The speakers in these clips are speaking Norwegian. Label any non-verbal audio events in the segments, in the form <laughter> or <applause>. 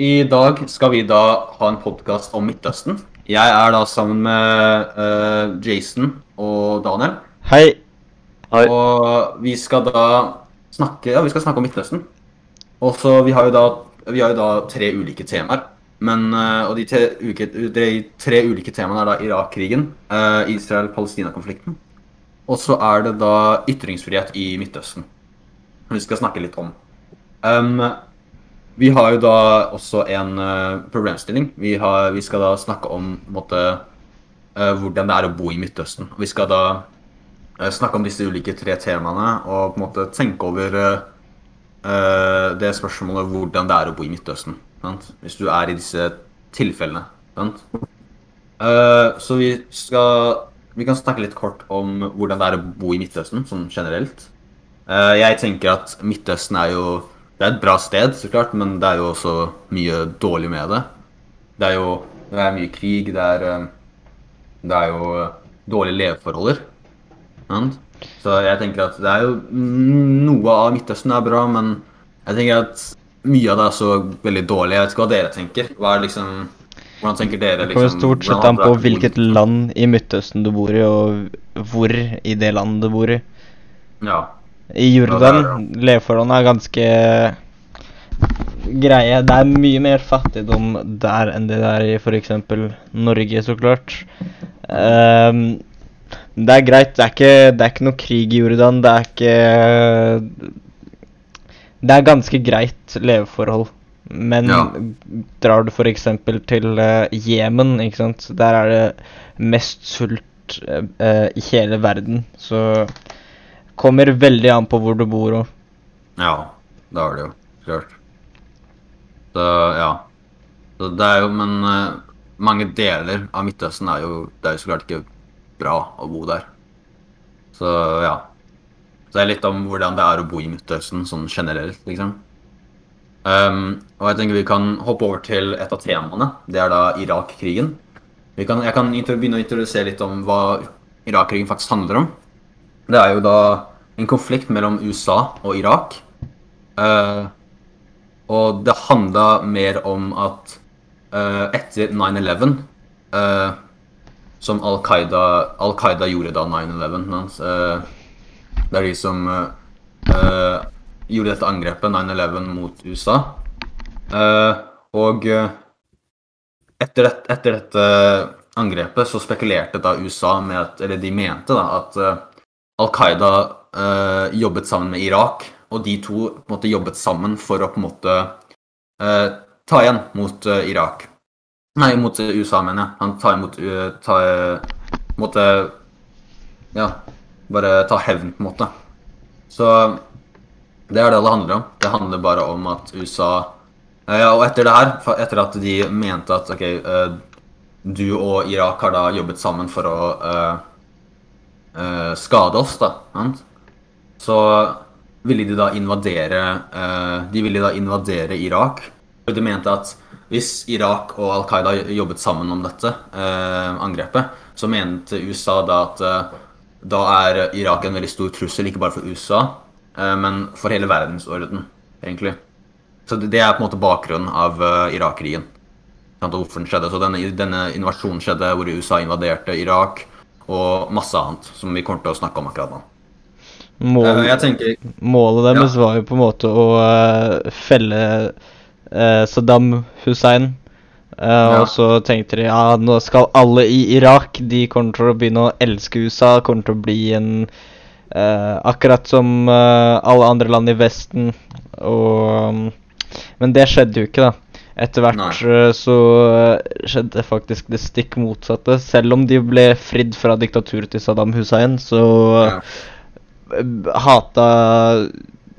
I dag skal vi da ha en podkast om Midtøsten. Jeg er da sammen med uh, Jason og Daniel. Hei. Hei. Og vi skal da snakke Ja, vi skal snakke om Midtøsten. Og så vi har jo da Vi har jo da tre ulike temaer. Men eh, Og de tre, de tre ulike temaene er da Irak-krigen, eh, Israel-Palestina-konflikten, og så er det da ytringsfrihet i Midtøsten. Som vi skal snakke litt om. Um, vi har jo da også en uh, problemstilling. Vi, har, vi skal da snakke om måte, uh, hvordan det er å bo i Midtøsten. Vi skal da uh, snakke om disse ulike tre temaene og på en måte tenke over det spørsmålet hvordan det er å bo i Midtøsten. Sant? Hvis du er i disse tilfellene. Så vi skal Vi kan snakke litt kort om hvordan det er å bo i Midtøsten sånn generelt. Jeg tenker at Midtøsten er jo Det er et bra sted, så klart, men det er jo også mye dårlig med det. Det er jo det er mye krig, det er, eh, det er jo eh, dårlige leveforholder. Så jeg tenker at det er jo Noe av Midtøsten er bra, men jeg tenker at mye av det er så veldig dårlig. Jeg vet ikke hva dere tenker. Hva er liksom Hvordan tenker dere? Det kommer liksom, stort sett an på hvilket land i Midtøsten du bor i, og hvor i det landet du bor i. Ja. I Jordan, leveforholdene er ganske greie. Det er mye mer fattigdom der enn det er i f.eks. Norge, så klart. Um, det er greit. Det er, ikke, det er ikke noe krig i Jordan. Det er ikke Det er ganske greit leveforhold. Men Ja. drar du f.eks. til uh, Jemen, ikke sant, der er det mest sult uh, eh, i hele verden. Så kommer veldig an på hvor du bor òg. Ja, det har det jo. Klart. Så ja. Så det er jo Men uh, mange deler av Midtøsten er jo Det er jo så klart ikke bra å bo der. Så ja. Så det er litt om hvordan det er å bo i Midtøsten sånn generelt, liksom. Um, og jeg tenker vi kan hoppe over til et av temaene. Det er da Irak-krigen. Jeg kan begynne å introdusere litt om hva Irak-krigen faktisk handler om. Det er jo da en konflikt mellom USA og Irak. Uh, og det handla mer om at uh, etter 9-11 uh, Som Al Qaida, gjorde da 9-11 hans, eh, Det er de som eh, eh, gjorde dette angrepet, 9-11, mot USA. Eh, og eh, etter, det, etter dette angrepet så spekulerte da USA med at Eller de mente da at eh, Al Qaida eh, jobbet sammen med Irak, og de to på en måte jobbet sammen for å på en måte uh, ta igjen mot uh, Irak. Nei, mot USA, mener jeg. Han tar imot uh, ta, på en måte Ja, bare ta hevn, på en måte. Så det er det det handler om. Det handler bare om at USA Ja, og etter det her, etter at de mente at ok, du og Irak har da jobbet sammen for å skade oss, da, sant? Så ville de da invadere eh, De ville da invadere Irak. Og de mente at hvis Irak og Al Qaida jobbet sammen om dette eh, angrepet, så mente USA da at eh, da er Irak en veldig stor trussel, ikke bare for USA, men for hele verdensorden, egentlig. Så det, er på en måte bakgrunnen av Irak-krigen. Hvorfor den skjedde. Så denne, denne invasjonen skjedde hvor USA invaderte Irak, og masse annet som vi kommer til å snakke om akkurat nå. Mål, jeg tenker målet deres var jo på en måte å uh, felle uh, Saddam Hussein. Uh, Ja. Og så tenkte de ja, nå skal alle i Irak De kommer til å begynne å elske USA. Kommer til å bli en Akkurat som alle andre land i Vesten. Og um, Men det skjedde jo ikke, da. Etter hvert så skjedde faktisk det stikk motsatte. Selv om de ble fridd fra diktaturet til Saddam Hussein, så Ja. Hata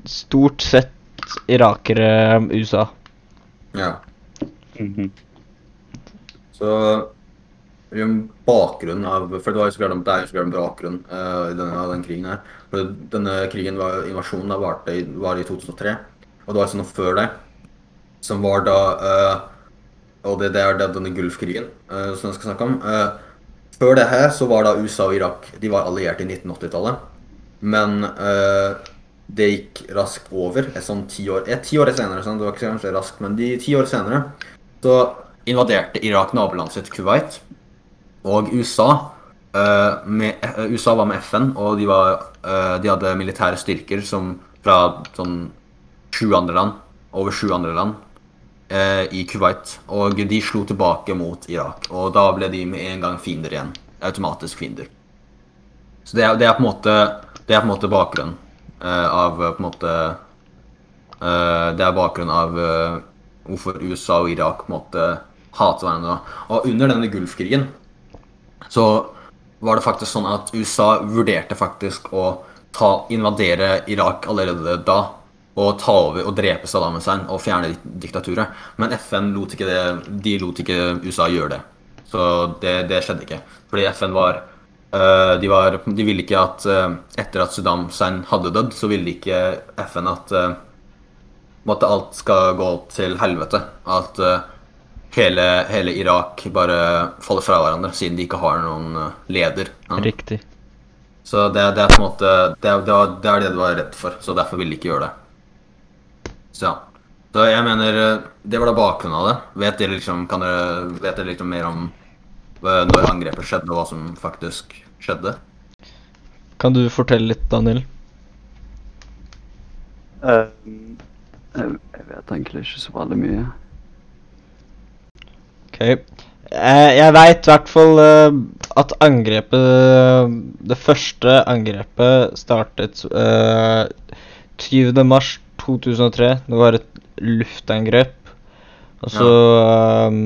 stort sett irakere USA. Ja. Mhm. Så bakgrunnen av For det var jo så klart det er jo så klart en bakgrunn eh, i denne, den krigen her. For denne krigen var invasjonen da varte i, var i 2003. Og det var altså noe før det, som var da uh, Og det, det er da denne Gulfkrigen uh, som jeg skal snakke om. Eh, før det her så var da USA og Irak De var allierte i 1980-tallet. Men uh, det gikk raskt over. Et sånn ti år, et ti år senere, sånn, det var ikke kanskje raskt, men de ti år senere så invaderte Irak nabolandet sitt Kuwait. Og USA uh, med, eh, USA var med FN, og de, var, uh, de hadde militære styrker som fra sånn sju andre land, over sju andre land, i Kuwait. Og de slo tilbake mot Irak. Og da ble de med en gang fiender igjen. Automatisk fiender. Så det er, det er på en måte Det er på en måte bakgrunnen eh, av på en måte eh, Det er bakgrunnen av eh, hvorfor USA og Irak på en måte hater hverandre. Og under denne Gulfkrigen så var det faktisk sånn at USA vurderte faktisk å ta, invadere Irak allerede da. Og ta over og drepe Saddam Hussein og fjerne diktaturet. Men FN lot ikke det, de lot ikke USA gjøre det. Så det, det skjedde ikke. Fordi FN var øh, de, var, de ville ikke at øh, etter at Saddam Hussein hadde dødd, så ville ikke FN at måtte alt skal gå til helvete. At hele, hele Irak bare faller fra hverandre, siden de ikke har noen leder. Riktig. Så det, det er på en måte det, det, var, det er det du var redd for, så derfor ville de ikke gjøre det. Så ja. Så jeg mener Det var da bakgrunnen av det. Vet dere liksom, kan dere, vet dere liksom mer om når angrepet skjedde, og hva som faktisk skjedde? Kan du fortelle litt, Daniel? Uh, jeg, vet egentlig ikke så veldig mye. Ok. Eh, jeg veit i hvert fall eh, at angrepet Det første angrepet startet uh, 20. mars 2003. Det var et luftangrep. Og så eh,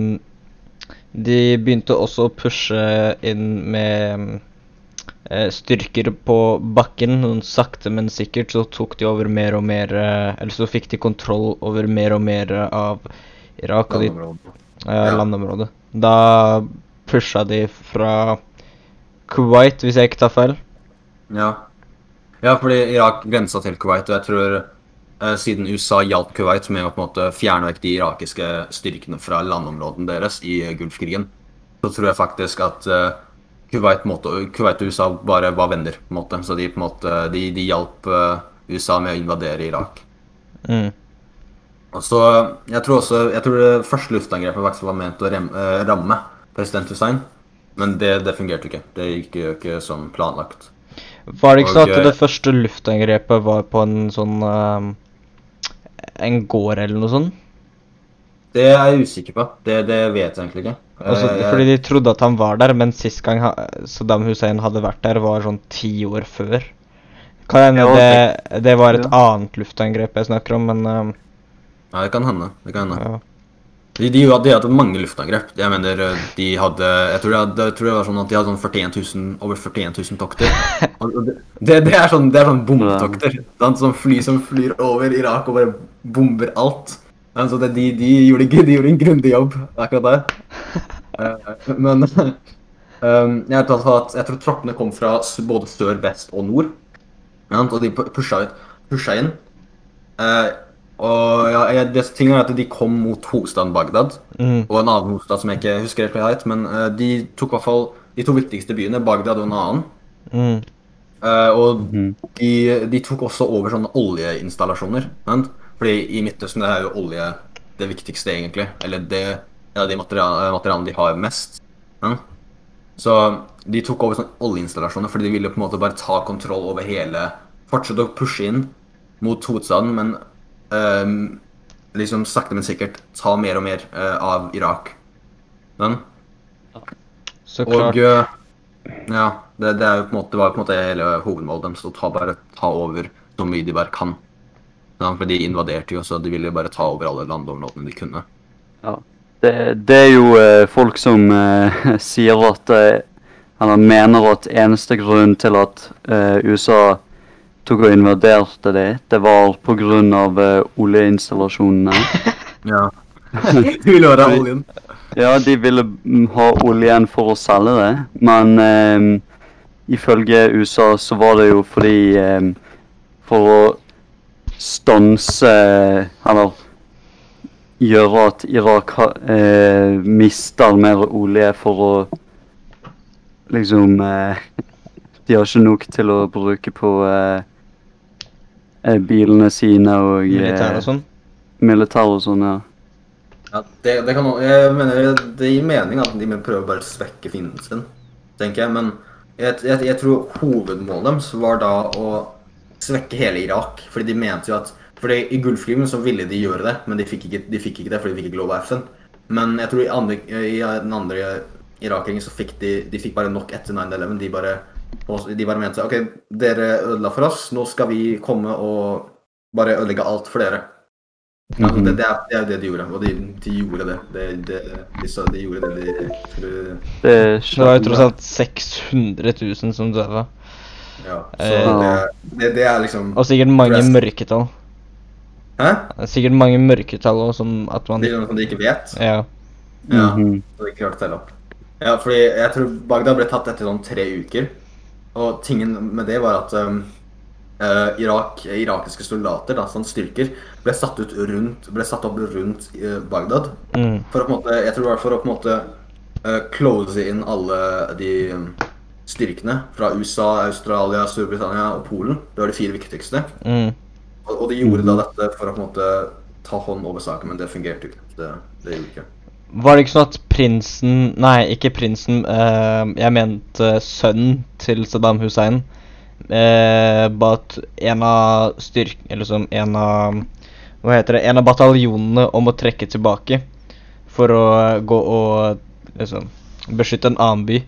De begynte også å pushe inn med eh, styrker på bakken. Noen sakte, men sikkert så tok de over mer og mer eh, Eller så fikk de kontroll over mer og mer eh, av Irak. Og de eh, landområdet. Da pusha de fra Kuwait, hvis jeg ikke tar feil. Ja. ja, fordi Irak grensa til Kuwait, og jeg tror eh, siden USA hjalp Kuwait med å på en måte fjerne vekk de irakiske styrkene fra landområdene deres i eh, Gulfkrigen, så tror jeg faktisk at eh, Kuwait, måte, Kuwait og USA bare var venner, på en måte. Så de på en måte, de, de hjalp eh, USA med å invadere Irak. Mm. Og så, jeg tror også, jeg tror det første luftangrepet faktisk var ment å eh, ramme president Hussein, men det, det fungerte ikke. Det gikk jo ikke som planlagt. Var det ikke sånn at eh, det første luftangrepet var på en sånn eh, En gård eller noe sånt? Det er jeg usikker på. Det, det vet jeg egentlig ikke. Altså, Eh, fordi de trodde at han var der, men sist gang ha Saddam Hussein hadde vært der, var sånn ti år før. Kan hende Ja, det, det var et ja. annet luftangrep jeg snakker om, men eh, Ja, det kan hende. Det kan hende. ja. De, de, de hadde mange luftangrep. Jeg mener, eh, de hadde Jeg tror, de hadde, jeg tror det var sånn at de hadde sånn 41 000, over 41 000 tokter. <laughs> Det, det, det er sånn, det er sånn bombetokter. sant? Sånn fly som flyr over Irak og bare bomber alt. Ja, Så det, de, de, gjorde, ikke- de gjorde en grundig jobb, akkurat det. Eh, Men um, jeg, tror at, jeg tror troppene kom fra både sør, vest og nord. Ja, og de pu- pusha, ut, pusha inn. Uh, og ja, jeg, det ting er at de kom mot hovedstaden Bagdad Mm. og en annen hovedstad som jeg ikke husker helt hva het, men uh, de tok i hvert fall de to viktigste byene, Bagdad og en annen. Mm. Uh, og mm. de, de tok også over sånne oljeinstallasjoner. Sant? Fordi i Midtøsten det er jo olje det viktigste, egentlig. Eller det ja, de material- materialene de har mest. Ja? Så de tok over sånne oljeinstallasjoner fordi de ville på en måte bare ta kontroll over hele Fortsette å pushe inn mot hovedstaden, men um, liksom sakte, men sikkert ta mer og mer uh, av Irak. Den. Så Og klart. eh, ja, det, det, er jo på en måte, det var på en måte hele hovedmålet deres å ta, bare ta over så mye de bare kan. Ja, for de invaderte jo, så de ville bare ta over alle landområdene de kunne. Det, det er jo eh, folk som eh, <laughs> sier at eh, Eller mener at eneste grunn til at eh, USA tok og invaderte det, det var pga. Uh, oljeinstallasjonene. <laughs> Ja. <laughs> de ville ha oljen. Ja, de ville mm, ha oljen for å selge det, men eh, ifølge USA så var det jo fordi eh, For å stanse Eller gjøre at Irak ha, eh, mister mer olje for å Liksom eh, <laughs> De har ikke nok til å bruke på eh, eh, bilene sine og eh, Militær og sånn. militær og sånn, ja. Ja, det, det kan, jeg mener det gir mening at de prøver bare å svekke fienden sin, tenker jeg. Men jeg, jeg, jeg tror hovedmålet deres var da å svekke hele Irak. Fordi de mente jo at fordi I Gulfkrigen så ville de gjøre det, men de fikk ikke, de fikk ikke det fordi de fikk ikke lov av FN. Men jeg tror i, andre, i den andre Irak-krigen så fikk de, de fikk bare nok etter 9-11. De bare, de bare mente OK, dere ødela for oss, nå skal vi komme og bare ødelegge alt for dere. Mm -hmm. det, det, er, det er det de gjorde, og de, de gjorde det. Det, det, de, de gjorde det de Det var jo tross alt 600 000 som døde. Ja. Så Eh. det, det, det er liksom Og sikkert mange Rest- mørketall. Hæ? Sikkert mange mørketall og som at man Noe som de ikke vet? Ja. Ja. Mhm. Så de ikke opp. Ja, fordi jeg tror Bagdad ble tatt etter sånn tre uker. Og tingen med det var at um, uh, Irak, irakiske soldater, da, sånn styrker, ble satt, ut rundt, ble satt opp rundt uh, Bagdad. Mm. For å på en måte, jeg tror det var for å på en måte uh, close inn alle de um, styrkene fra USA, Australia, Storbritannia og Polen. Det var de fire viktigste. Mm. Og, og de gjorde da dette for å på en måte ta hånd over saken, men det fungerte ikke. Det, det gjorde ikke. Var det ikke sånn at prinsen Nei, ikke prinsen. Uh, jeg mente sønnen til Saddam Hussein. Uh, ba en av styrk... Eller som en av Hva heter det? En av bataljonene om å trekke tilbake. For å gå og liksom beskytte en annen by.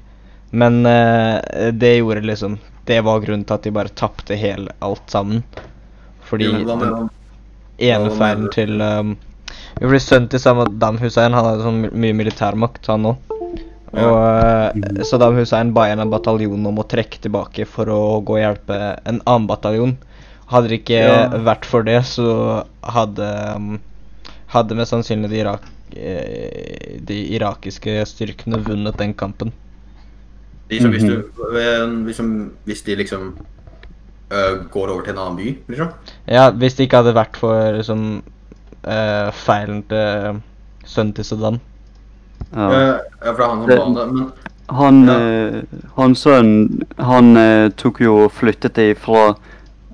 Men eh, det gjorde liksom Det var grunnen til at de bare tapte helt alt sammen. Fordi Jo, men den ene feilen til um, Jo, fordi sønnen til Saddam Hussein han hadde sånn mye militærmakt, han òg. Og uh, Saddam Hussein ba en av bataljonene om å trekke tilbake for å gå og hjelpe en annen bataljon. Hadde det ikke Ja. vært for det, så hadde um, Hadde mest sannsynlig de, irak, eh, de irakiske styrkene vunnet den kampen. De som, hvis, du, liksom, hvis de liksom eh, går over til en annen by, liksom? Ja, hvis det ikke hadde vært for liksom eh, feilen til sønnen til Sudan. Ja. Eh, ja, for det er han som Det- ba om det. Men Han, Ja. hans sønn, han tok jo og flyttet det fra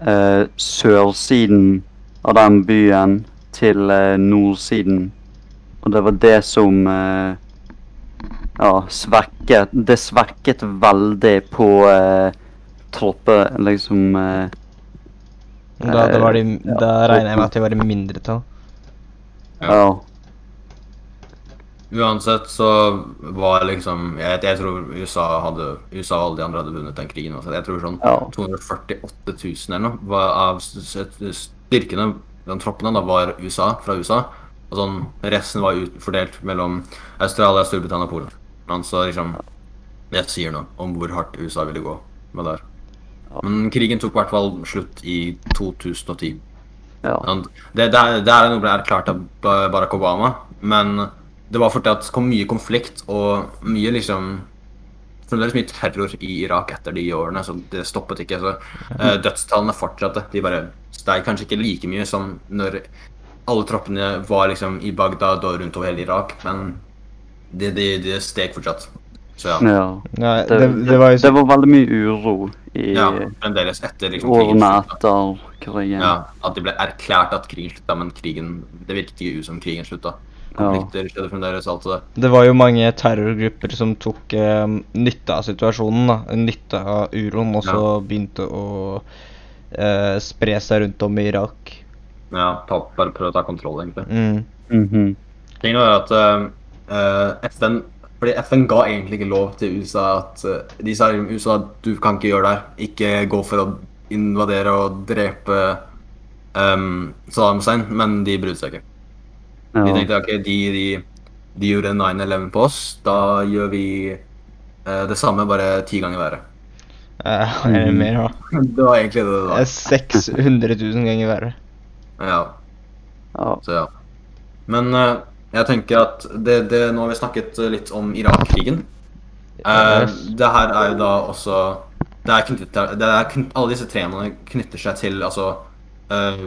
eh, sørsiden av den byen til nordsiden. Og det var det som eh, ja, svekket Det svekket veldig på eh, tropper, liksom eh, Da, da, var de, ja, da regner jeg med at de var i mindretall. Ja. uansett så var liksom Jeg, jeg tror USA hadde USA og alle de andre hadde vunnet den krigen. Også. Jeg tror sånn Ja. 248 000 eller noe var av styrkene, den troppene, da var USA, fra USA. Og sånn, resten var ut, fordelt mellom Australia, Storbritannia og Polen. Men så liksom Jeg sier noe om hvor hardt USA ville gå med det her. Men krigen tok i hvert fall slutt i 2010. ja. Det, det, er, det er noe ble erklært av Barack Obama, men det var fordi at det kom mye konflikt og mye liksom Fremdeles mye terror i Irak etter de årene, så det stoppet ikke. Så eh, <laughs> dødstallene fortsatte. De bare steg kanskje ikke like mye som når alle troppene var liksom i Bagdad og rundt over hele Irak, men det de, de steg fortsatt. Så ja. ja. Nei, Det, det, det var jo det var veldig mye uro i ja fremdeles etter liksom krigen. årene etter krigen. Ja, at det ble erklært at krigen slutta, men krigen, det virket ikke ut som krigen slutta. Ja. Konflikter skjedde fremdeles, alt det der. Det var jo mange terrorgrupper som tok eh, nytte av situasjonen, da. Nytte av uroen, og så begynte å eh, spre seg rundt om i Irak. Ja, ta, bare prøve å ta kontroll, egentlig. Mm. Mhm. Tingen var at eh, FN Fordi FN ga egentlig ikke lov til USA at eh, De sa til USA, du kan ikke gjøre det her. Ikke gå for å invadere og drepe um, Saddam Hussein, men de brydde seg ikke. De tenkte ok, de, de, de gjorde 9-11 på oss, da gjør vi uh, det samme, bare ti ganger verre. Uh, eller Mhm. mer, da. <laughs> Det var egentlig det det var. 600 000 ganger verre. Ja. Ja. Så ja. Men eh, jeg tenker at det, det, nå har vi snakket litt om Irak-krigen. Uh, det her er jo da også det er knyttet det er, knyttet, Alle disse temaene knytter seg til altså uh,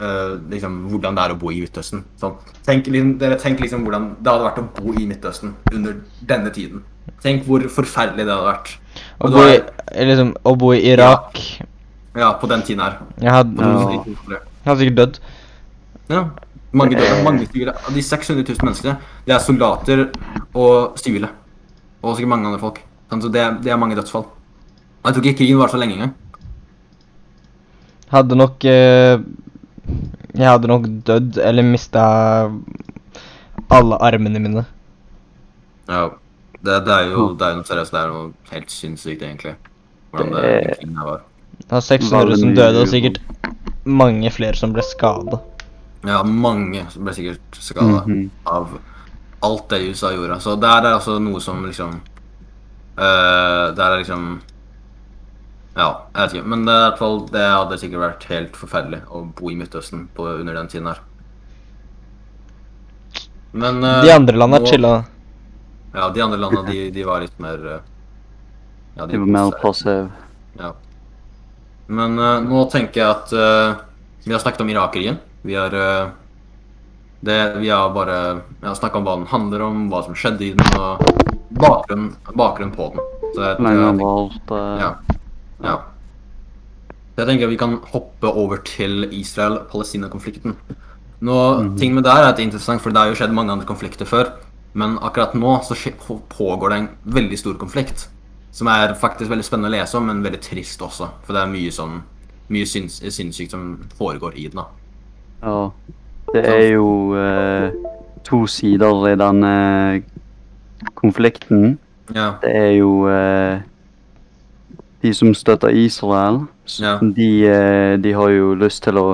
uh, liksom hvordan det er å bo i Midtøsten. Sånn. Tenk, dere tenk liksom hvordan det hadde vært å bo i Midtøsten under denne tiden. Tenk hvor forferdelig det hadde vært. Å bo, i, liksom, å bo i Irak Ja, på den tiden her. Jeg hadde, Ja. jeg hadde sikkert dødd. Ja. Mange døde. Mange sivile. Av de 600 000 menneskene, det er soldater og sivile. Og sikkert mange andre folk. Sånn, Så det, det er mange dødsfall. Jeg tror ikke krigen var så lenge engang. Hadde nok eh, Jeg hadde nok dødd eller mista alle armene mine. Ja. Det, det er jo det er noe seriøst. Det er noe helt sinnssykt, egentlig. Hvordan det, Det- krigen her var. Det var 600 som døde, og sikkert mange flere som ble skada. Ja, mange som ble sikkert skada Mhm. av alt det USA gjorde. Så der er altså noe som liksom øh, Der er liksom Ja, jeg vet ikke. Men det, er i hvert fall, det hadde sikkert vært helt forferdelig å bo i Midtøsten på, under den tiden her. Men uh, De andre landa chilla. Ja, de andre landa, de, de var litt mer uh, Ja, De var mer passive. Ja. Men nå tenker jeg at vi har snakket om Irak-krigen. Vi har øh, det, Vi har bare ja, snakka om hva den handler om, hva som skjedde i den, og bakgrunnen, bakgrunn på den. Så jeg, lenge jeg, han ja. ja. Så jeg tenker vi kan hoppe over til Israel-Palestina-konflikten. Nå, Ting med det her er at det er interessant, for det har jo skjedd mange andre konflikter før. Men akkurat nå så pågår det en veldig stor konflikt. Som er faktisk veldig spennende å lese om, men veldig trist også. For det er mye sånn Mye sinnssykt som foregår i den. da. Ja. Det er jo eh, to sider i denne konflikten. Ja. Det er jo eh, de som støtter Israel. Ja. De, eh, de har jo lyst til å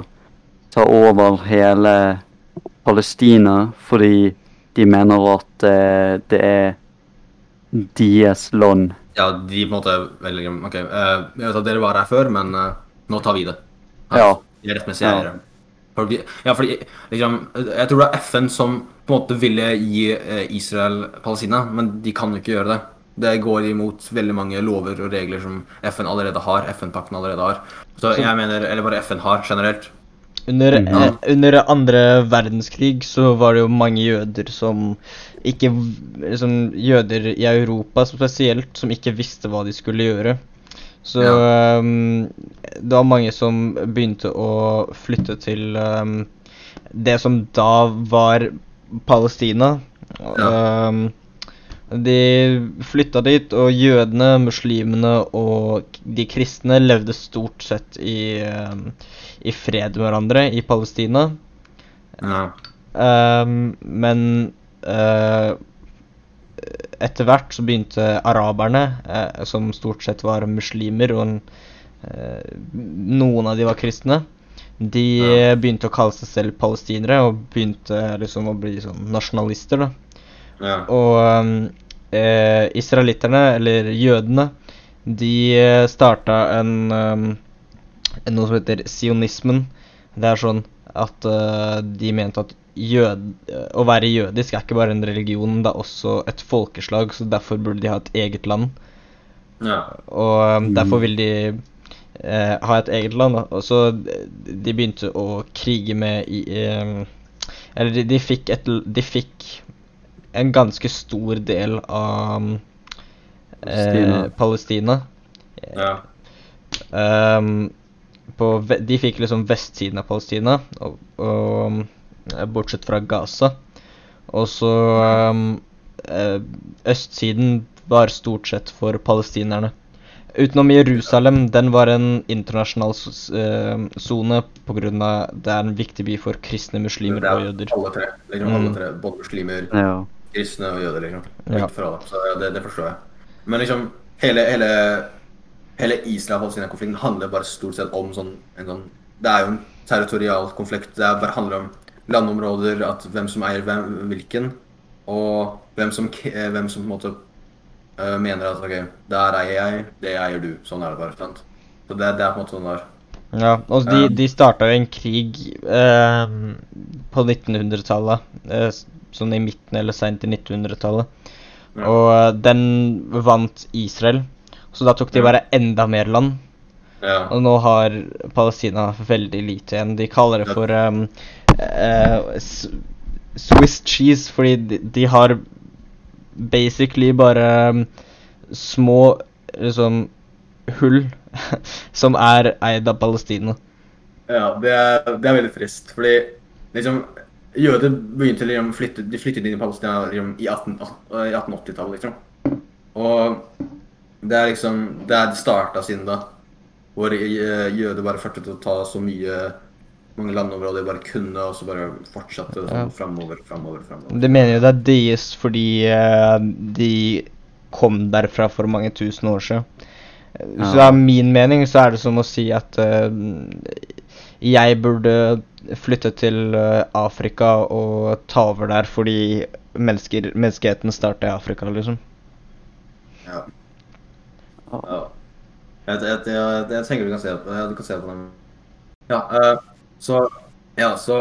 ta over hele Palestina fordi de mener at eh, det er deres land. ja, de på en måte velger OK, eh, jeg vet at dere var her før, men eh, nå tar vi det. Ja. De er rettmessige Ja. Ja, fordi liksom, Jeg tror det er FN som på en måte ville gi eh, Israel Palestina, men de kan jo ikke gjøre det. Det går imot veldig mange lover og regler som FN allerede har. FN-pakten allerede har. Så jeg mener, eller bare FN har generelt. Under, ja. eh, under andre verdenskrig så var det jo mange jøder som ikke liksom, Jøder i Europa spesielt som ikke visste hva de skulle gjøre. Så ehm, det var mange som begynte å flytte til um, det som da var Palestina. Ja. Um, de flytta dit, og jødene, muslimene og de kristne levde stort sett i, ehm, i fred med hverandre i Palestina. Ja. Ehm, men eh, etter hvert så begynte araberne, eh, som stort sett var muslimer, og en, eh, noen av de var kristne, de Ja. eh, begynte å kalle seg selv palestinere og begynte liksom å bli sånn nasjonalister, da. Ja. Og um, eh, israelitterne, eller jødene, de eh, starta en, en noe som heter sionismen. Det er sånn at eh, de mente at jød, å være jødisk er ikke bare en religion, det er også et folkeslag, så derfor burde de ha et eget land. ja. Og um, Mm. derfor vil de eh, ha et eget land. Da. Og så de begynte å krige med i, eh, Eller de, de fikk et De fikk en ganske stor del av Palestina. eh, Palestina. ja. Ehm, på, de fikk liksom vestsiden av Palestina, og, og, eh, bortsett fra Gaza. Og så eh, Østsiden var stort sett for palestinerne. Utenom Jerusalem, den var en internasjonal eh, sone pga. det er en viktig by for kristne, muslimer Det og er jøder. alle tre. Liksom, Mm. alle tre. Både muslimer, Ja. kristne og jøder, liksom. Ja. For alle. Så det, det forstår jeg. Men liksom, hele, hele, hele Israel-Palestina-konflikten handler bare stort sett om sånn, en sånn Det er jo en territorial konflikt. Det bare handler om landområder, at hvem som eier hvem, hvilken, og hvem som, eh, hvem som på en måte uh, mener at OK, der eier jeg, det eier du. Sånn er det bare. sant? Så det, det er på en måte sånn der. Ja, og de, Ja. de starta jo en krig ehm, på 1900-tallet. eh, sånn i midten eller seint i 1900-tallet. Ja. Og eh, den vant Israel. Så da tok de bare enda mer land. Ja. Og nå har Palestina veldig lite igjen. De kaller det for um, eh, s- Swiss cheese, fordi de, de har basically bare um, små liksom hull <laughs> som er eid av Palestina. Ja, det er, det er veldig trist, fordi liksom Jøder begynte liksom flytte, de flyttet inn i Palestina liksom, i 18 1880-tallet, liksom. Og det er liksom Det er starta siden da. Hvor eh, jøder bare fortsatte å ta så mye mange landområder de bare kunne, og så bare fortsatte det Ja. sånn framover, framover, framover. Det mener jo det er deres fordi uh, de kom derfra for mange tusen år siden. Så Ja. av min mening så er det som å si at uh, jeg burde flytte til uh, Afrika og ta over der fordi mennesker, menneskeheten starta i Afrika, liksom. Ja. ja. Jeg, jeg, jeg, jeg tenker du kan se på, ja, du kan se på den. Ja, eh, så, ja, så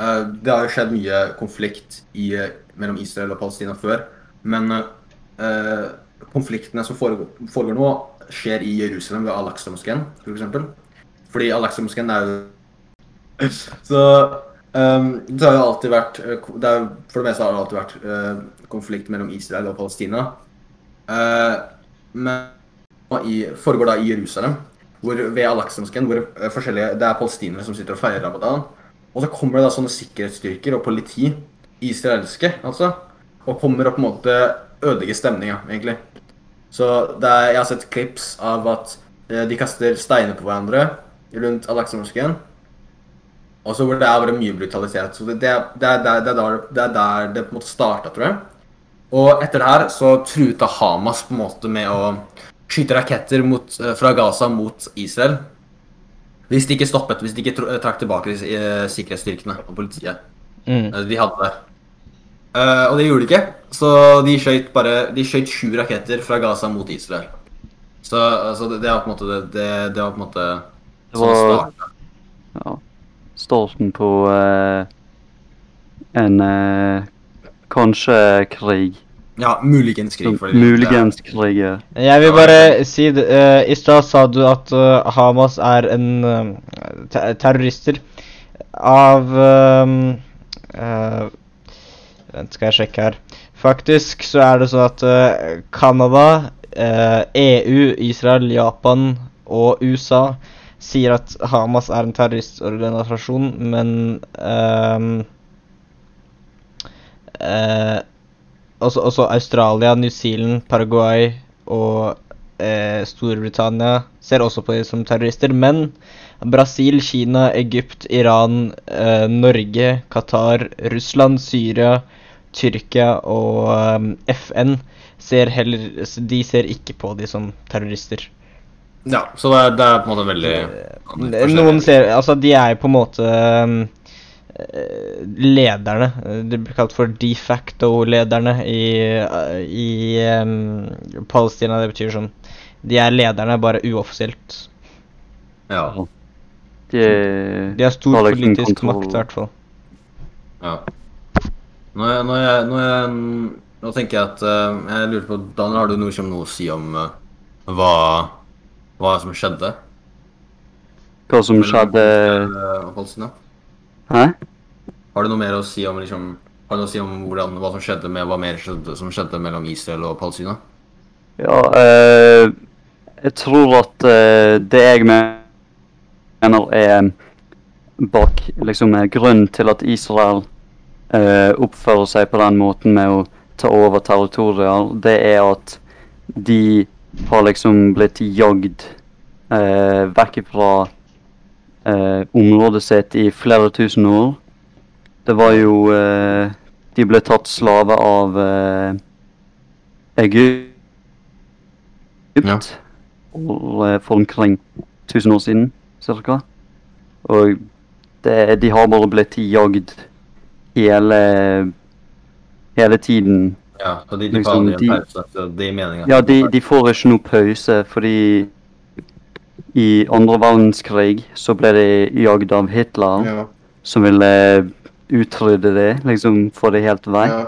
uh, det har jo skjedd mye konflikt i, eh, mellom Israel og Palestina før, men uh, konfliktene som foregår, foregår nå, skjer i Jerusalem ved Al-Aqsa-moskeen, eksempel. Fordi Al-Aqsa-moskeen er jo <laughs> Så Um, det har jo alltid vært det er, For det meste har det alltid vært uh, konflikt mellom Israel og Palestina. Uh, men i, foregår da i Jerusalem, hvor, ved Al-Aqsa-moskeen, hvor eh, forskjellige, det er palestinere som sitter og feirer ramadan. Og så kommer det da sånne sikkerhetsstyrker og politi, israelske altså, og kommer og på en måte ødelegger stemninga, egentlig. Så er, jeg har sett klips av at eh, de kaster steiner på hverandre rundt Al-Aqsa-moskeen. Og så hvor det er bare mye brutalitet. Så det, det, det, det, er der, det er der det på en måte starta, tror jeg. Og etter det her så truet Hamas på en måte med å skyte raketter mot, eh, fra Gaza mot Israel. Hvis de ikke stoppet, hvis de ikke trakk tilbake de eh, sikkerhetsstyrkene og politiet Mm. eh, de hadde der. Uh, og det gjorde de ikke, så de skjøt bare De skjøt sju raketter fra Gaza mot Israel. Så altså, det, det var på en måte det, det, det var på en måte Det sånn var- Ja. Starten på uh, en uh, kanskje krig. Ja, muligens krig. Fordi det- muligens krig. ja. Jeg vil bare si det. Uh, I stad sa du at uh, Hamas er en uh, terrorister av ehm, eh, Vent, skal jeg sjekke her. Faktisk så er det sånn at eh, Canada, EU, Israel, Japan og USA sier at Hamas er en terroristorganisasjon, men ehm, eh, også, også Australia, New Zealand, Paraguay og eh, Storbritannia ser også på dem som terrorister. Men Brasil, Kina, Egypt, Iran, eh, Norge, Qatar, Russland, Syria, Tyrkia og eh, FN ser heller De ser ikke på dem som terrorister. Ja, så det er, det er på en måte veldig Eh, Noen ser Altså, de er på en måte eh, lederne. De blir kalt for de facto-lederne i, i um, Palestina. Det betyr sånn De er lederne, bare uoffisielt. Ja. De, De har stor har liksom politisk kontroll. makt, i hvert fall. ja. Nå, jeg, nå, er jeg, nå, er jeg, nå tenker jeg at eh, Jeg lurer på Daniel, har du noe, som noe å si om uh, hva, hva som skjedde? hva som skjedde Hva som Palestina? Hæ? Har du noe mer å si om liksom, Har noe å si om hvordan, hva som skjedde med hva mer skjedde, som skjedde mellom Israel og Palestina? Ja, eh, jeg tror at eh, det jeg mener er bak liksom eh, grunnen til at Israel eh, oppfører seg på den måten med å ta over territorier, det er at de har liksom blitt jagd eh, vekk fra eh, området sitt i flere tusen år. Det var jo eh, De ble tatt slave av eh, Egypt. ja. og, eh, for omkring 1000 år siden, cirka. Og det, de har bare blitt jagd hele, hele tiden. Ja, og de, de Liksom, får aldri en de- pause. Så det er meningen. Ja, de, de får ikke noe pause, fordi i andre verdenskrig så ble de jagd av Hitler, Ja, som ville utrydde det, liksom få det helt vei. ja,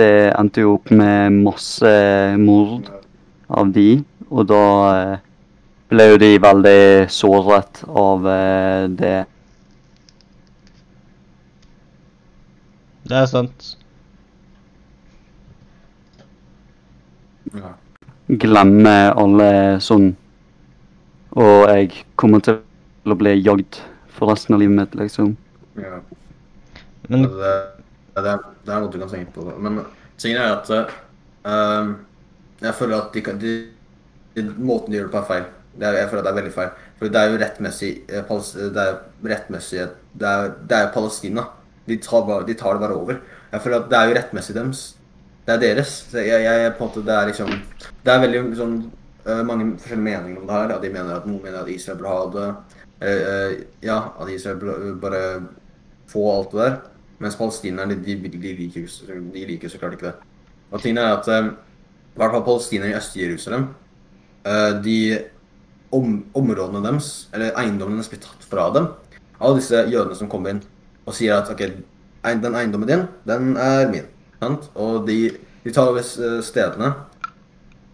Det endte jo opp med masse mord av de, og da eh, ble jo de veldig såret av eh, det. Det er sant. ja. glemme alle sånn Og jeg kommer til å bli jagd for resten av livet mitt, liksom. Ja. Men det, det, det er noe du kan tenke på. Men tingen er at uh, jeg føler at de, de, de, måten de gjør det på, er feil. Er, jeg føler at det er veldig feil. For det er jo rettmessig eh, Det er rettmessig Det er, det er Palestina. De tar, bare, de tar det bare over. Jeg føler at det er jo rettmessig deres. Det er deres. Jeg, jeg, måte Det er liksom Det er veldig sånn eh, mange forskjellige meninger om det her. De mener at noen mener at Israel bør ha det. eh, ja, at Israel bare få alt det der. Mens palestinerne de, de, liker, de liker så klart ikke det. Og tingen er at eh, i hvert fall palestinere i Øst-Jerusalem eh, De om, områdene deres, eller eiendommene deres, blir tatt fra dem av disse jødene som kommer inn og sier at ok, den eiendommen din, den er min. Sant? Og de, de tar over stedene.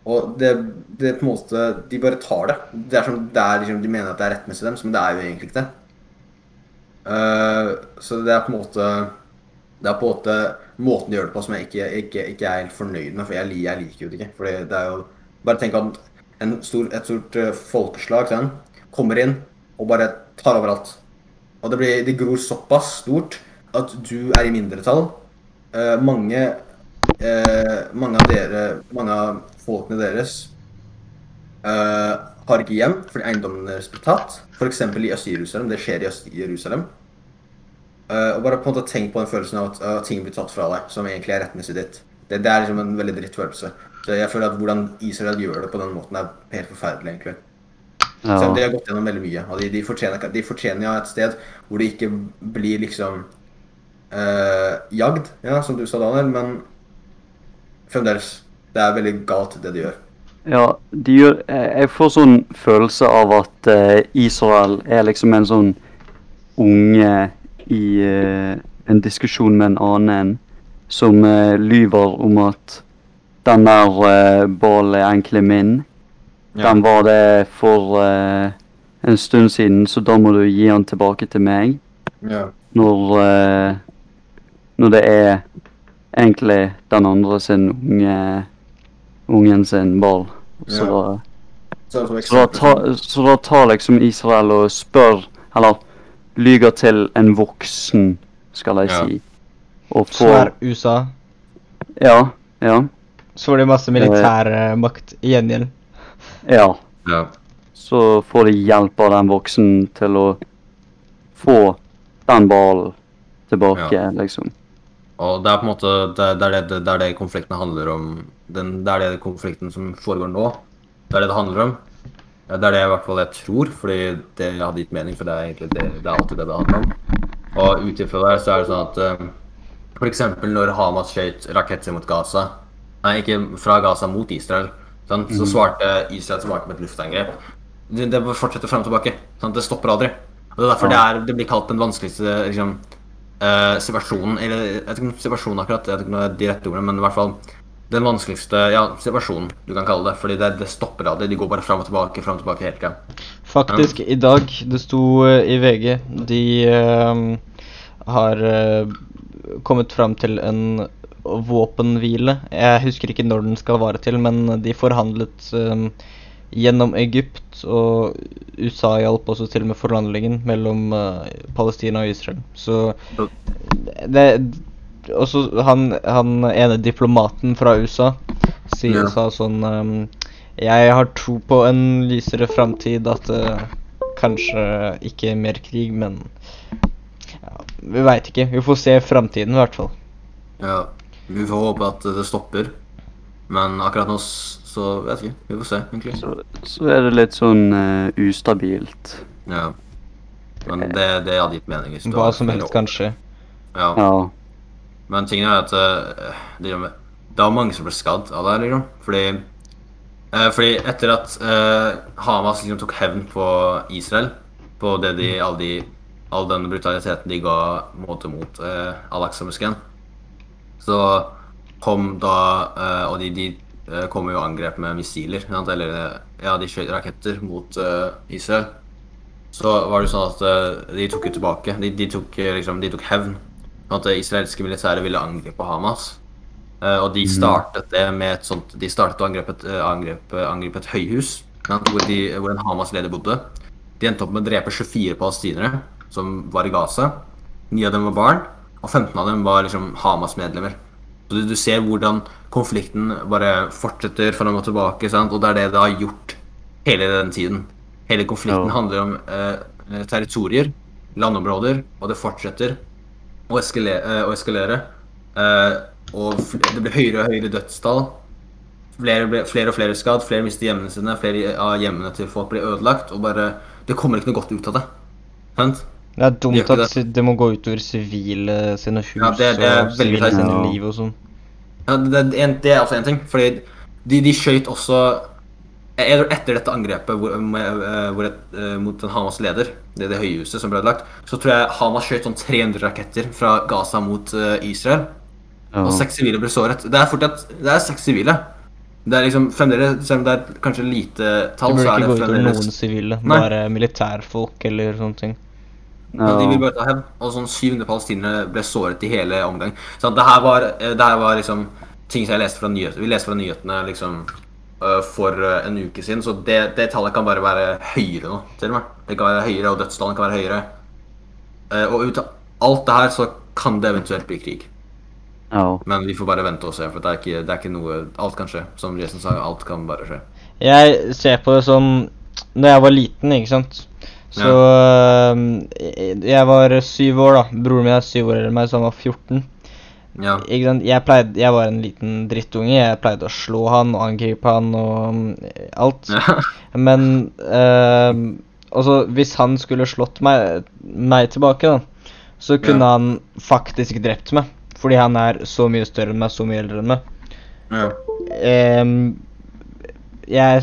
Og det, det på en måte De bare tar det. Det er som det er, liksom, De mener at det er rettmessig dem, men det er jo egentlig ikke det. Eh, så det er på en måte Det er på en måte måten de gjør det på som jeg ikke, ikke, ikke er helt fornøyd med, for jeg, jeg liker jo det ikke. For det er jo Bare tenk at stor, et stort eh, folkeslag sånn, kommer inn og bare tar overalt. Og det, blir, det gror såpass stort at du er i mindretall. Eh, mange eh, Mange av dere Mange av folkene deres eh, har ikke hjem fordi eiendommene deres blir tatt. F.eks. i Øst-Jerusalem. Det skjer i Øst-Jerusalem. Uh, og bare på en måte tenk på den følelsen av at uh, ting blir tatt fra deg, som egentlig er rettmessig ditt. Det, det er liksom en veldig dritt følelse. Så jeg føler at hvordan Israel gjør det på den måten, er helt forferdelig, egentlig. Ja. Så de har gått gjennom veldig mye. Og de, de, fortjener, de fortjener et sted hvor de ikke blir liksom uh, jagd, ja, som du sa, Daniel, men fremdeles. Det er veldig galt, det de gjør. Ja, gjør, jeg jeg får sånn følelse av at eh, Israel er liksom en sånn unge i eh, en diskusjon med en annen som eh, lyver om at den der ballen er egentlig min. Den var det for eh, en stund siden, så da må du gi den tilbake til meg. Ja. Når, eh, når det er egentlig den andre sin unge ungen sin ball. Så, Ja. da- Så, så, da så da tar liksom Israel og spør, eller lyger til en voksen, skal jeg Ja. si. Og får Svær USA Ja, ja, Så får de masse militærmakt i gjengjeld. ja. ja. Så får de hjelp av den voksen til å få den ballen tilbake, liksom. Og det er på en måte det, det, er det, det er det konflikten handler om. Den, det er det konflikten som foregår nå. Det er det det handler om. Ja, Det er det i hvert fall jeg tror, fordi det hadde gitt mening, for det er egentlig det, det er alltid det det handler om. Og ut ifra der så er det sånn at um, f.eks. når Hamas skjøt raketter mot Gaza Nei, ikke fra Gaza mot Israel. Sant? Så svarte Israel tilbake med et luftangrep. Det, det fortsetter fram og tilbake. Sant? Det stopper aldri. Og Det er derfor det, er, det blir kalt den vanskeligste liksom, eh, situasjonen Eller jeg vet ikke om situasjonen akkurat, jeg vet ikke om det er de rette ordene, men i hvert fall den vanskeligste ja, situasjonen du kan kalle det. Fordi det, det stopper aldri. De går bare fram og tilbake fram og tilbake hele tida. Faktisk, i dag, det sto eh, i VG, de uh, har uh, kommet fram til en våpenhvile. Jeg husker ikke når den skal vare til, men de forhandlet eh, gjennom Egypt, og USA hjalp også til med forhandlingen mellom uh, Palestina og Israel. Så det Også han, han ene diplomaten fra USA sier, Ja. sa sånn um, Jeg har tro på en lysere framtid, at uh, kanskje ikke mer krig, men ja, Vi veit ikke. Vi får se framtiden, i hvert fall. Ja, vi får håpe at det stopper. Men akkurat nå så vet ikke. Vi får se, egentlig. Så, så er det litt sånn uh, ustabilt. Ja. Men det, det hadde gitt mening. hvis du Hva som helst kan skje. Ja. Ja. Men tingen er at uh, det, det var mange som ble skadd av det her, liksom. Fordi, uh, fordi etter at eh, Hamas liksom tok hevn på Israel, på det de, all, de, all den brutaliteten de ga måte mot eh, Al-Aqsa-moskeen, så kom da eh, Og de, de eh, kom jo angrep med missiler. Eller eh, ja, de skjøt raketter mot uh, Israel. Så var det sånn at uh, de tok jo tilbake. De, de tok liksom, de tok hevn. At det israelske militæret ville angripe Hamas. Uh, og de Mhm. startet det med et sånt De startet å angripe et, angripe, angripe et høyhus hvor, de, hvor en Hamas-leder bodde. De endte opp med å drepe 24 palestinere som var i Gaza. Ni av dem var barn, og 15 av dem var liksom Hamas-medlemmer. Så du, ser hvordan konflikten bare fortsetter fram og tilbake, sant? og det er det det har gjort hele den tiden. Hele konflikten Ja. handler om eh, territorier, landområder, og det fortsetter å eskalere. Eh, å eskalere. Eh, og det blir høyere og høyere dødstall. Flere, ble, flere og flere skadd, flere mister hjemmene sine, flere av hjemmene til folk blir ødelagt. Og bare Det kommer ikke noe godt ut av det. Sant? Det er dumt at det. det må gå utover sivile sine hus Ja, det- det og sivile sine Ja. liv og sånn. Ja, det, det, er en- det er også en ting. Fordi de, de skjøt også Etter dette angrepet hvor, med, eh, hvor et, eh, mot en Hamas-leder, det, det høyhuset som ble ødelagt, så tror jeg Hamas skjøt sånn 300 raketter fra Gaza mot eh, Israel. Ja. Og seks sivile ble såret. Det er fortsatt Det er seks sivile. Det er liksom fremdeles Selv om det er kanskje lite tall, så er det fremdeles det burde ikke gå utover over noen sivile, bare militærfolk eller sånne ting. Ja, de vil Ja. bare ta hevn. Og sånn 700 palestinere ble såret i hele omgang. Så det her var, eh, det her var liksom ting som jeg leste fra nyhetene. Vi leste fra nyhetene liksom øh, for øh, en uke siden, så det, det tallet kan bare være høyere nå, til og med. Det kan være høyere, og dødstallene kan være høyere. Eh, og ut av alt det her så kan det eventuelt bli krig. ja. Men vi får bare vente og se, for det er ikke, det er ikke noe Alt kan skje. Som Jason sa, alt kan bare skje. Jeg ser på det som Når jeg var liten, ikke sant Så øhm, jeg- var syv år, da. Broren min er syv år eldre enn meg, så han var 14. Ja. Jeg, pleide, jeg var en liten drittunge. Jeg pleide å slå han og angripe han og mm, alt. ja. <laughs> Men øhm, også, hvis han skulle slått meg, meg tilbake, da, så kunne Ja. han faktisk drept meg. Fordi han er så mye større enn meg, så mye eldre enn meg. ja. Jeg,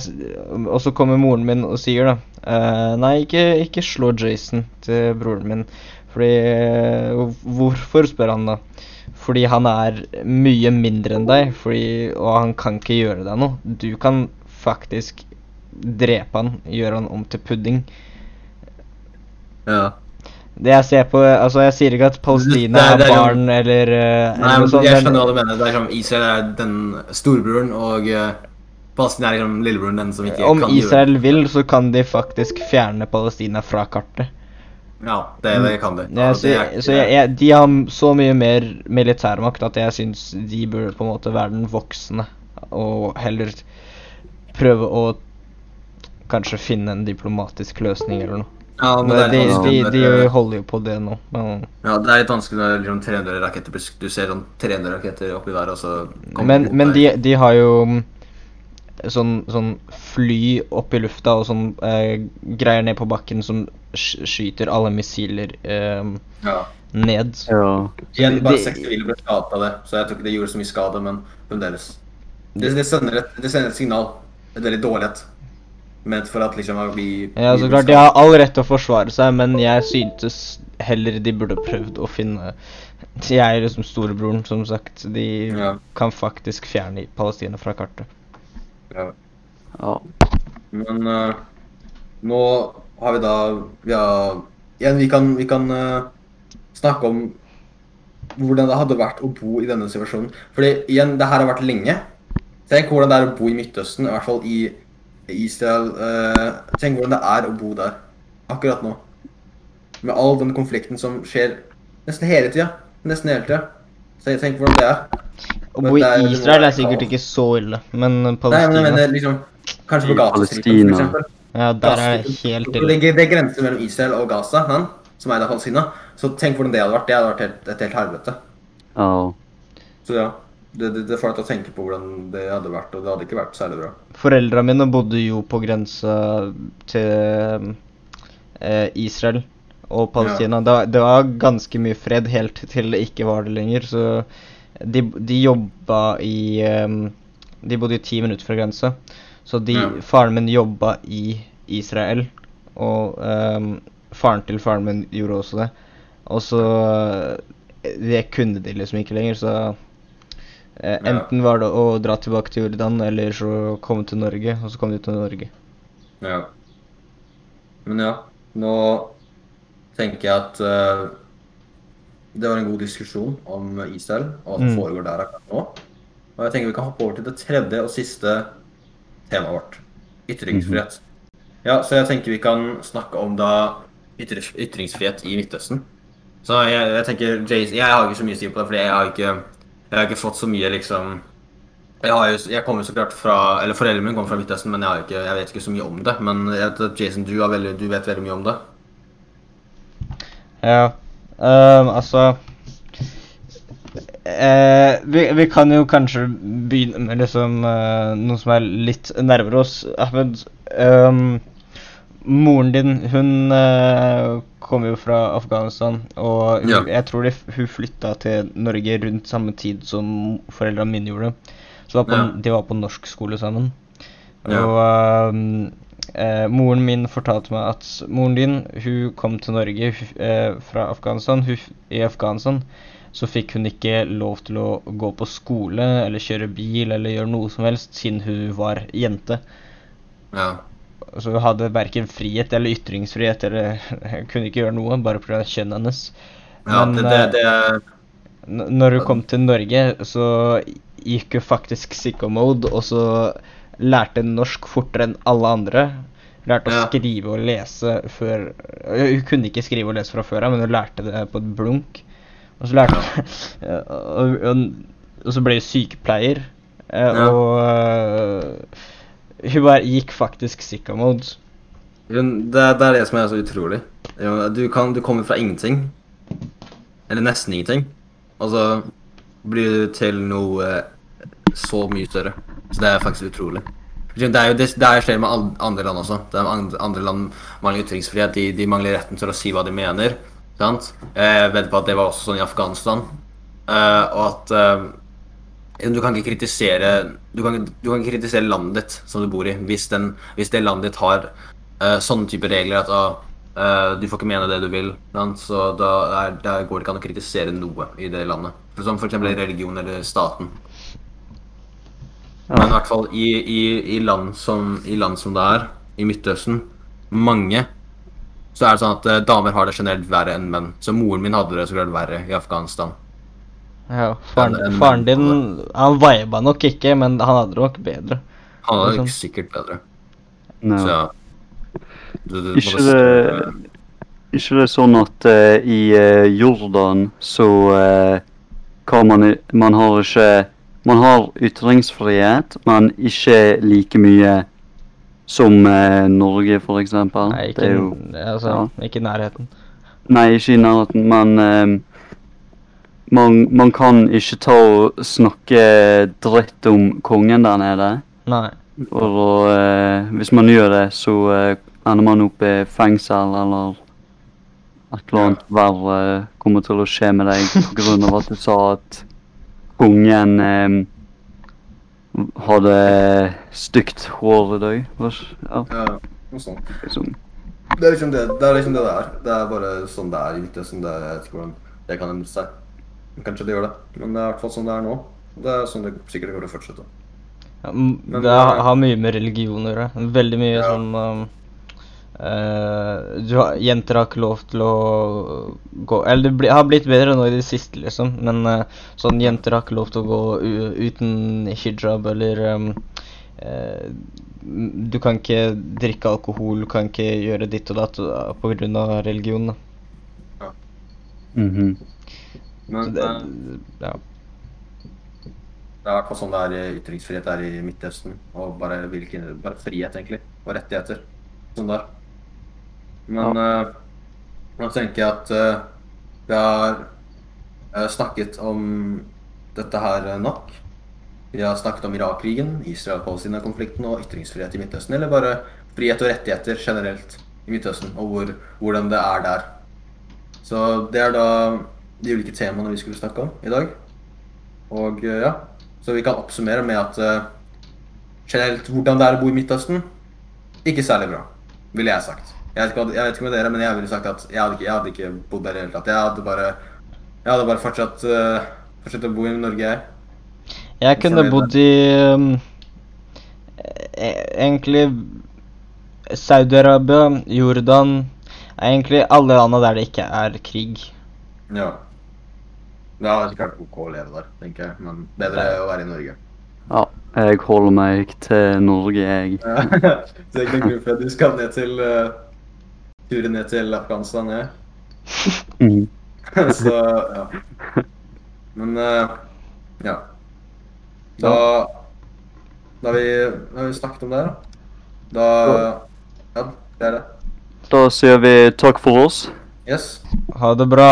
og så kommer moren min og sier da uh, Nei, ikke, ikke slå Jason til broren min. Fordi uh, Hvorfor, spør han da. Fordi han er mye mindre enn deg, fordi, og han kan ikke gjøre deg noe. Du kan faktisk drepe han, gjøre han om til pudding. ja. Det jeg ser på Altså, jeg sier ikke at Palestina Det er- er barn jo- barn eller, eh, Nei, eller noe men jeg skjønner hva du mener. Det er som Israel er den storebroren, og uh, Palestina er liksom lillebroren, den som ikke Om kan Israel vil, så kan de faktisk fjerne Palestina fra kartet. Ja, det, det kan de. Ja, så er- så jeg, jeg, de har så mye mer militærmakt at jeg syns de burde på en måte være den voksne, og heller prøve å kanskje finne en diplomatisk løsning eller noe. ja, men Men det de, de, de holder jo på det nå. Men, Ja, det er litt vanskelig når liksom 300 raketter Du ser sånn 300 raketter oppi der, og så kommer men, men de, de har jo sånn, sånn fly opp i lufta og sånn eh, greier ned på bakken som sk skyter alle missiler eh, ja. ned. ja. Igjen, bare de- seks sivile ble skadet av det, så jeg tror ikke det gjorde så mye skade, men fremdeles. Det, det, sender et, det sender et signal. Et veldig dårlig et. Ment for at liksom vi Ja, så klart, de har all rett til å forsvare seg, men jeg syntes heller de burde prøvd å finne Jeg er liksom storebroren, som sagt. De Ja. kan faktisk fjerne Palestina fra kartet. Ja. ja. Men uh, nå har vi da ja, Igjen, vi kan, vi kan uh, snakke om hvordan det hadde vært å bo i denne situasjonen. Fordi igjen, det her har vært lenge. Tenk hvordan det er å bo i Midtøsten, i hvert fall i Israel. Uh, tenk hvordan det er å bo der akkurat nå. Med all den konflikten som skjer nesten hele tida. Nesten hele tida. Så jeg tenker hvordan det er. Å bo i er- Israel er sikkert ikke så ille, men Palestina Nei, men jeg mener liksom Kanskje på Gazastripen, eksempel. Ja, der er det helt ille. det, det er grenser mellom Israel og Gaza, han, som er i Palestina. Så tenk hvordan det hadde vært. Det hadde vært helt, et helt helvete. ja. Så ja, det, det, det får deg til å tenke på hvordan det hadde vært, og det hadde ikke vært særlig bra. Foreldra mine bodde jo på grensa til eh, Israel og Palestina. Det, var- det var ganske mye fred helt til det ikke var det lenger, så de, de jobba i um, De bodde i ti minutter fra grensa, så de, Ja. faren min jobba i Israel, og um, faren til faren min gjorde også det. Og så Det kunne de liksom ikke lenger, så Eh, Ja. Enten var det å dra tilbake til Jordan, eller så komme til Norge. Og så kom de til Norge. Ja. Men ja, nå tenker jeg at uh, det var en god diskusjon om Israel og hva som Mm. foregår der akkurat nå. Og jeg tenker vi kan hoppe over til det tredje og siste temaet vårt. Ytringsfrihet. Ja, så jeg tenker vi kan snakke om da ytri ytringsfrihet i Midtøsten. Så jeg, jeg tenker, Jason, jeg har ikke så mye si på det, for jeg har ikke, jeg har ikke fått så mye liksom jeg, har jo, jeg kommer så klart fra Eller foreldrene mine kommer fra Midtøsten, men jeg, har ikke, jeg vet ikke så mye om det. Men jeg vet at Jason, du, har veldig, du vet veldig mye om det. Ja. Um, altså eh, vi, vi kan jo kanskje begynne med liksom uh, noe som er litt nærmere oss. Ahmed, um, moren din, hun uh, kom jo fra Afghanistan, og hun, Ja. jeg tror de, hun flytta til Norge rundt samme tid som foreldrene mine gjorde. Så var på, Ja. de var på norsk skole sammen. Ja. Og ehm, eh, moren min fortalte meg at moren din, hun kom til Norge hun, eh, fra Afghanistan. Hun, I Afghanistan så fikk hun ikke lov til å gå på skole eller kjøre bil eller gjøre noe som helst siden hun var jente. Ja. Så hun hadde verken frihet eller ytringsfrihet eller <laughs> kunne ikke gjøre noe bare pga. kjønnet hennes. ja Men, det, det, eh, det når hun kom til Norge, så gikk hun faktisk sicko mode, og så lærte norsk fortere enn alle andre. Lærte å Ja. skrive og lese før Hun kunne ikke skrive og lese fra før av, men hun lærte det på et blunk. Og så lærte <laughs> og, og, og så ble hun sykepleier. Ja. Og hun bare gikk faktisk sicko mode. Hun- Det, det er det som er så utrolig. Du, kan, du kommer fra ingenting, eller nesten ingenting, og så blir du til noe så mye større. Så det er faktisk utrolig. Det er jo det, det er skjer med andre land også. Andre, land mangler ytringsfrihet. De, de mangler retten til å si hva de mener. Sant? Jeg vet på at det var også sånn i Afghanistan. Eh, og at eh, du kan kritisere du kan, du kan ikke kritisere landet ditt som du bor i, hvis, den, hvis det landet ditt har uh, sånne type regler at eh, du får ikke mene det du vil. Sant? Så da, er, da går det ikke an å kritisere noe i det landet. Som f.eks. religion eller staten. Men i hvert fall i, i, i, land som, i land som det er, i Midtøsten, mange, så er det sånn at eh, damer har det generelt verre enn menn. Så moren min hadde det så klart verre i Afghanistan. Ja, faren, En- en faren din Han viba nok ikke, men han hadde det nok bedre. Han hadde Liksom. det sikkert bedre. No. Så ja. Du, du, Ikke det, ikke det sånn at uh, i uh, Jordan så uh, kan man, man har ikke Man har ytringsfrihet, men ikke like mye som eh, Norge, eksempel. Nei, ikke, jo altså, ja. ikke i nærheten. Nei, ikke i nærheten, men eh, man, man kan ikke ta og snakke dritt om kongen der nede. Nei. Og eh, hvis man gjør det, så eh, ender man opp i fengsel eller et eller annet verre kommer til å skje med deg av at du sa at kongen eh, hadde stygt hår i dag. Hva- Ja, Ja, noe sånt. liksom. Det er liksom det det er. Liksom det, det er. Det er bare sånn det er i Midtøsten. Det, jeg vet ikke hvordan det kan endre seg. Kanskje det gjør det, men det er i hvert fall sånn det er nå. Det er sånn det sikkert kommer til å fortsette. Ja, det har, eh, har mye med religion å gjøre. Veldig mye Ja. sånn um, eh, du har, Jenter har ikke lov til å gå Eller det bli, har blitt bedre nå i det siste, liksom. Men uh, sånn jenter har ikke lov til å gå u, uten hijab eller um, uh, Du kan ikke drikke alkohol, du kan ikke gjøre ditt og datt pga. på grunn av religion. Da. Mhm. -hmm. Men det, ja. det er akkurat sånn det er i ytringsfrihet er i Midtøsten. Og bare, hvilken, bare frihet, egentlig. Og rettigheter. Sånn der. Men eh, nå tenker jeg at uh, vi har eh, snakket om dette her nok. Vi har snakket om Irak-krigen, Israel-Palestina-konflikten og ytringsfrihet i Midtøsten. Eller bare frihet og rettigheter generelt i Midtøsten, og hvor, hvordan det er der. Så det er da de ulike temaene vi skulle snakke om i dag. Og ja, så vi kan oppsummere med at uh, generelt hvordan det er å bo i Midtøsten, ikke særlig bra, ville jeg sagt. Jeg vet, ikke, jeg vet ikke med dere, men jeg ville sagt at jeg hadde ikke, jeg hadde ikke bodd der i det hele tatt. Jeg hadde bare, jeg hadde bare fortsatt, uh, fortsatt å bo i Norge, jeg. Jeg kunne bodd i um, e- Egentlig Saudi-Arabia, Jordan Egentlig alle landa der det ikke er krig. Ja. Det hadde ikke vært OK å leve der, tenker jeg. Men bedre å være i Norge. Ja, jeg holder meg til Norge, jeg. Ja. <laughs> Så er grunn for du skal ned til uh, turen ned til Afghanistan, jeg. Mm. <laughs> Så ja. Men uh, ja. Da Da har vi, da har vi snakket om det, da. Da Ja, det er det. Da sier vi takk for oss. Yes. Ha det bra.